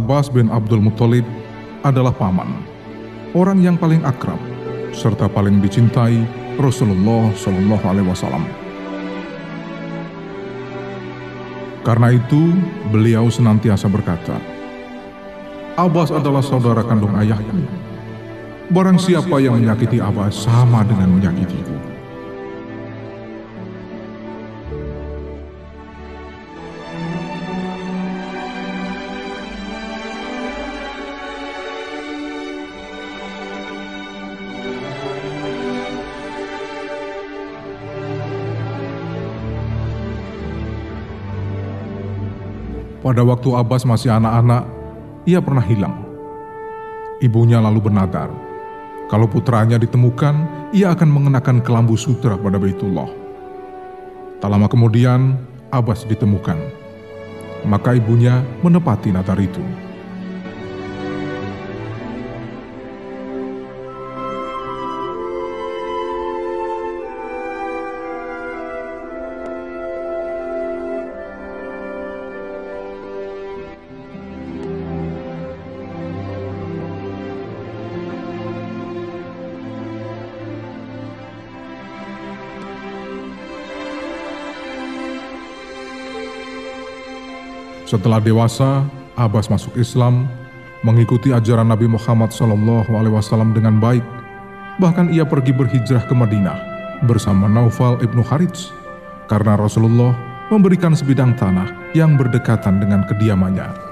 Abbas bin Abdul Muthalib adalah paman, orang yang paling akrab serta paling dicintai Rasulullah Shallallahu Alaihi Wasallam. Karena itu, beliau senantiasa berkata, Abbas adalah saudara kandung ayahku. Barang siapa yang menyakiti Abbas sama dengan menyakitiku. Pada waktu Abbas masih anak-anak, ia pernah hilang. Ibunya lalu bernadar, kalau putranya ditemukan, ia akan mengenakan kelambu sutra pada Baitullah. Tak lama kemudian, Abbas ditemukan. Maka ibunya menepati nadar itu. Setelah dewasa, Abbas masuk Islam, mengikuti ajaran Nabi Muhammad SAW dengan baik. Bahkan ia pergi berhijrah ke Madinah bersama Naufal ibnu Harits karena Rasulullah memberikan sebidang tanah yang berdekatan dengan kediamannya.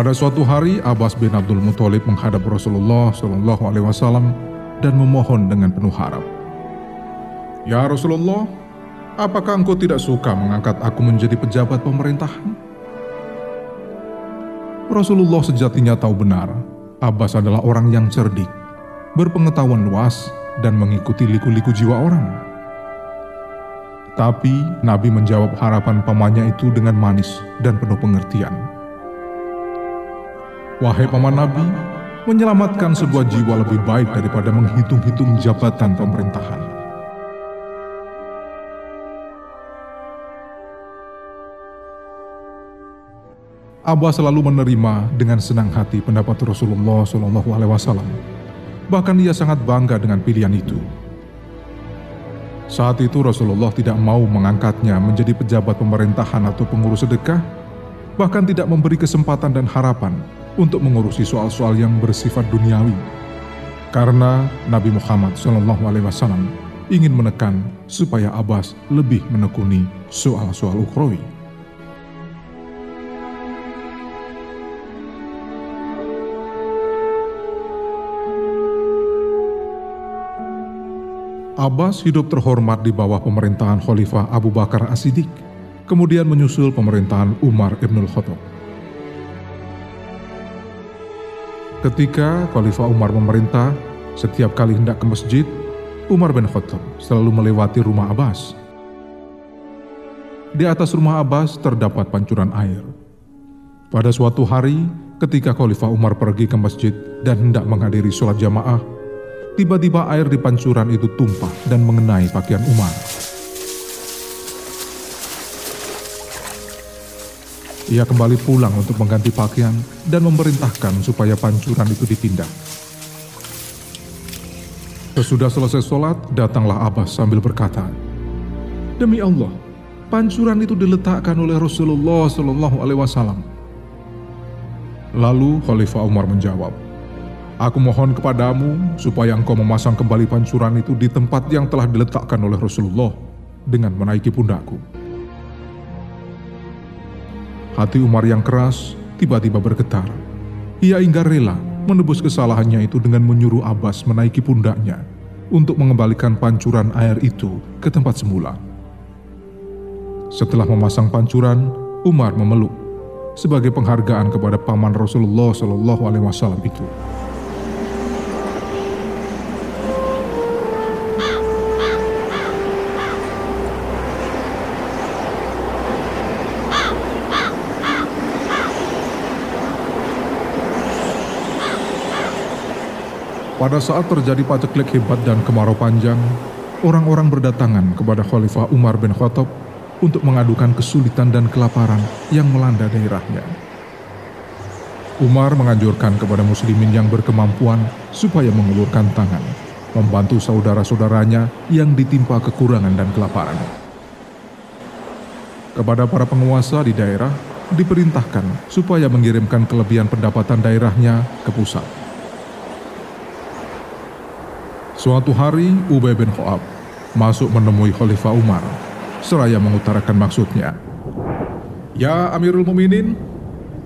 Pada suatu hari, Abbas bin Abdul Muthalib menghadap Rasulullah Shallallahu Alaihi Wasallam dan memohon dengan penuh harap. Ya Rasulullah, apakah engkau tidak suka mengangkat aku menjadi pejabat pemerintahan? Rasulullah sejatinya tahu benar, Abbas adalah orang yang cerdik, berpengetahuan luas, dan mengikuti liku-liku jiwa orang. Tapi Nabi menjawab harapan pamannya itu dengan manis dan penuh pengertian. Wahai paman Nabi, menyelamatkan sebuah jiwa lebih baik daripada menghitung-hitung jabatan pemerintahan. Abah selalu menerima dengan senang hati pendapat Rasulullah Shallallahu Alaihi Wasallam. Bahkan ia sangat bangga dengan pilihan itu. Saat itu Rasulullah tidak mau mengangkatnya menjadi pejabat pemerintahan atau pengurus sedekah, bahkan tidak memberi kesempatan dan harapan untuk mengurusi soal-soal yang bersifat duniawi. Karena Nabi Muhammad SAW ingin menekan supaya Abbas lebih menekuni soal-soal ukhrawi. Abbas hidup terhormat di bawah pemerintahan Khalifah Abu Bakar As-Siddiq, kemudian menyusul pemerintahan Umar Ibnul Khattab. Ketika Khalifah Umar memerintah, setiap kali hendak ke masjid, Umar bin Khattab selalu melewati rumah Abbas. Di atas rumah Abbas terdapat pancuran air. Pada suatu hari, ketika Khalifah Umar pergi ke masjid dan hendak menghadiri sholat jamaah, tiba-tiba air di pancuran itu tumpah dan mengenai pakaian Umar. Ia kembali pulang untuk mengganti pakaian dan memerintahkan supaya pancuran itu dipindah. Sesudah selesai sholat, datanglah Abbas sambil berkata, Demi Allah, pancuran itu diletakkan oleh Rasulullah Shallallahu Alaihi Wasallam. Lalu Khalifah Umar menjawab, Aku mohon kepadamu supaya engkau memasang kembali pancuran itu di tempat yang telah diletakkan oleh Rasulullah dengan menaiki pundakku. Hati Umar yang keras tiba-tiba bergetar. Ia inggar rela menebus kesalahannya itu dengan menyuruh Abbas menaiki pundaknya untuk mengembalikan pancuran air itu ke tempat semula. Setelah memasang pancuran, Umar memeluk sebagai penghargaan kepada paman Rasulullah Shallallahu Alaihi Wasallam itu. Pada saat terjadi paceklik hebat dan kemarau panjang, orang-orang berdatangan kepada Khalifah Umar bin Khattab untuk mengadukan kesulitan dan kelaparan yang melanda daerahnya. Umar menganjurkan kepada muslimin yang berkemampuan supaya mengulurkan tangan, membantu saudara-saudaranya yang ditimpa kekurangan dan kelaparan. Kepada para penguasa di daerah, diperintahkan supaya mengirimkan kelebihan pendapatan daerahnya ke pusat. Suatu hari, Ubay bin Khoab masuk menemui Khalifah Umar, seraya mengutarakan maksudnya. Ya Amirul Muminin,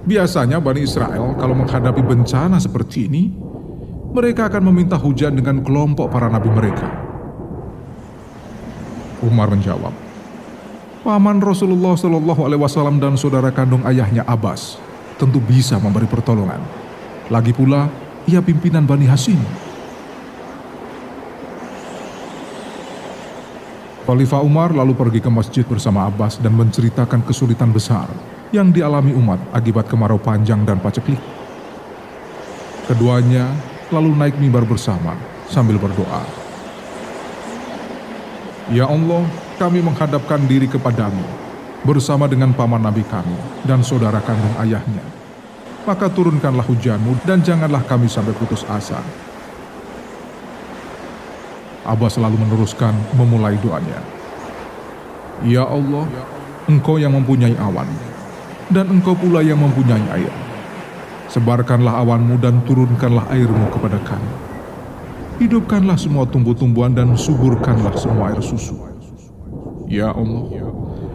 biasanya Bani Israel kalau menghadapi bencana seperti ini, mereka akan meminta hujan dengan kelompok para nabi mereka. Umar menjawab, Paman Rasulullah Shallallahu Alaihi Wasallam dan saudara kandung ayahnya Abbas tentu bisa memberi pertolongan. Lagi pula, ia pimpinan Bani Hasim Khalifah Umar lalu pergi ke masjid bersama Abbas dan menceritakan kesulitan besar yang dialami umat akibat kemarau panjang dan paceklik. Keduanya lalu naik mimbar bersama sambil berdoa. Ya Allah, kami menghadapkan diri kepadamu bersama dengan paman nabi kami dan saudara kandung ayahnya. Maka turunkanlah hujanmu dan janganlah kami sampai putus asa Abah selalu meneruskan memulai doanya. Ya Allah, Engkau yang mempunyai awan, dan Engkau pula yang mempunyai air. Sebarkanlah awanmu dan turunkanlah airmu kepada kami. Hidupkanlah semua tumbuh-tumbuhan dan suburkanlah semua air susu. Ya Allah,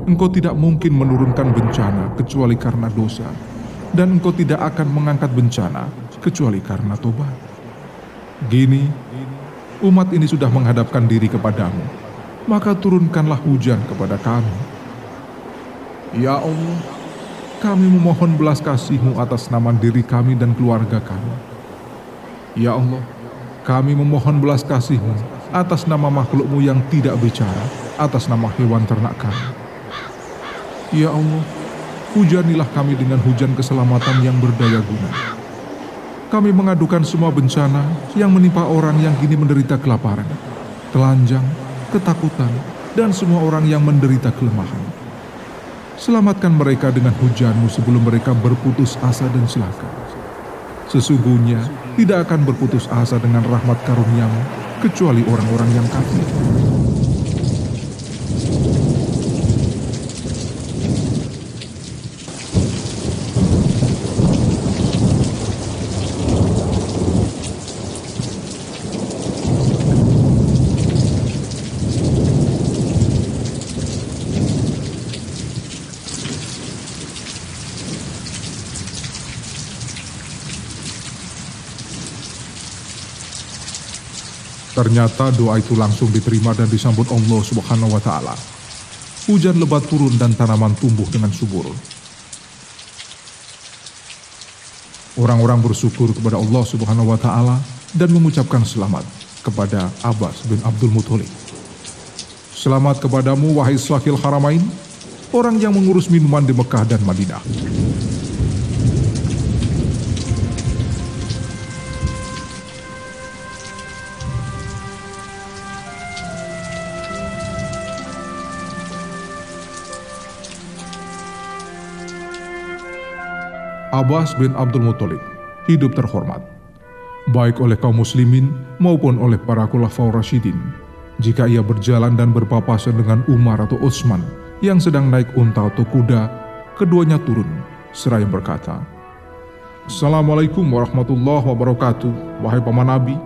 Engkau tidak mungkin menurunkan bencana kecuali karena dosa, dan Engkau tidak akan mengangkat bencana kecuali karena tobat. Gini, umat ini sudah menghadapkan diri kepadamu, maka turunkanlah hujan kepada kami. Ya Allah, kami memohon belas kasih-Mu atas nama diri kami dan keluarga kami. Ya Allah, kami memohon belas kasih-Mu atas nama makhluk-Mu yang tidak bicara, atas nama hewan ternak kami. Ya Allah, hujanilah kami dengan hujan keselamatan yang berdaya guna kami mengadukan semua bencana yang menimpa orang yang kini menderita kelaparan, telanjang, ketakutan, dan semua orang yang menderita kelemahan. Selamatkan mereka dengan hujanmu sebelum mereka berputus asa dan celaka. Sesungguhnya tidak akan berputus asa dengan rahmat karuniamu kecuali orang-orang yang kafir. Ternyata doa itu langsung diterima dan disambut Allah Subhanahu wa taala. Hujan lebat turun dan tanaman tumbuh dengan subur. Orang-orang bersyukur kepada Allah Subhanahu wa taala dan mengucapkan selamat kepada Abbas bin Abdul Muthalib. Selamat kepadamu wahai Sakil Haramain, orang yang mengurus minuman di Mekah dan Madinah. Abbas bin Abdul Muthalib hidup terhormat, baik oleh kaum muslimin maupun oleh para khulafaur rasyidin. Jika ia berjalan dan berpapasan dengan Umar atau Utsman yang sedang naik unta atau kuda, keduanya turun seraya berkata, Assalamualaikum warahmatullahi wabarakatuh, wahai paman Nabi,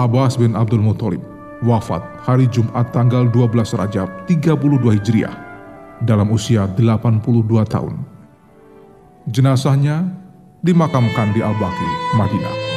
Abbas bin Abdul Muthalib wafat hari Jumat tanggal 12 Rajab 32 Hijriah dalam usia 82 tahun. Jenazahnya dimakamkan di Al-Baqi, Madinah.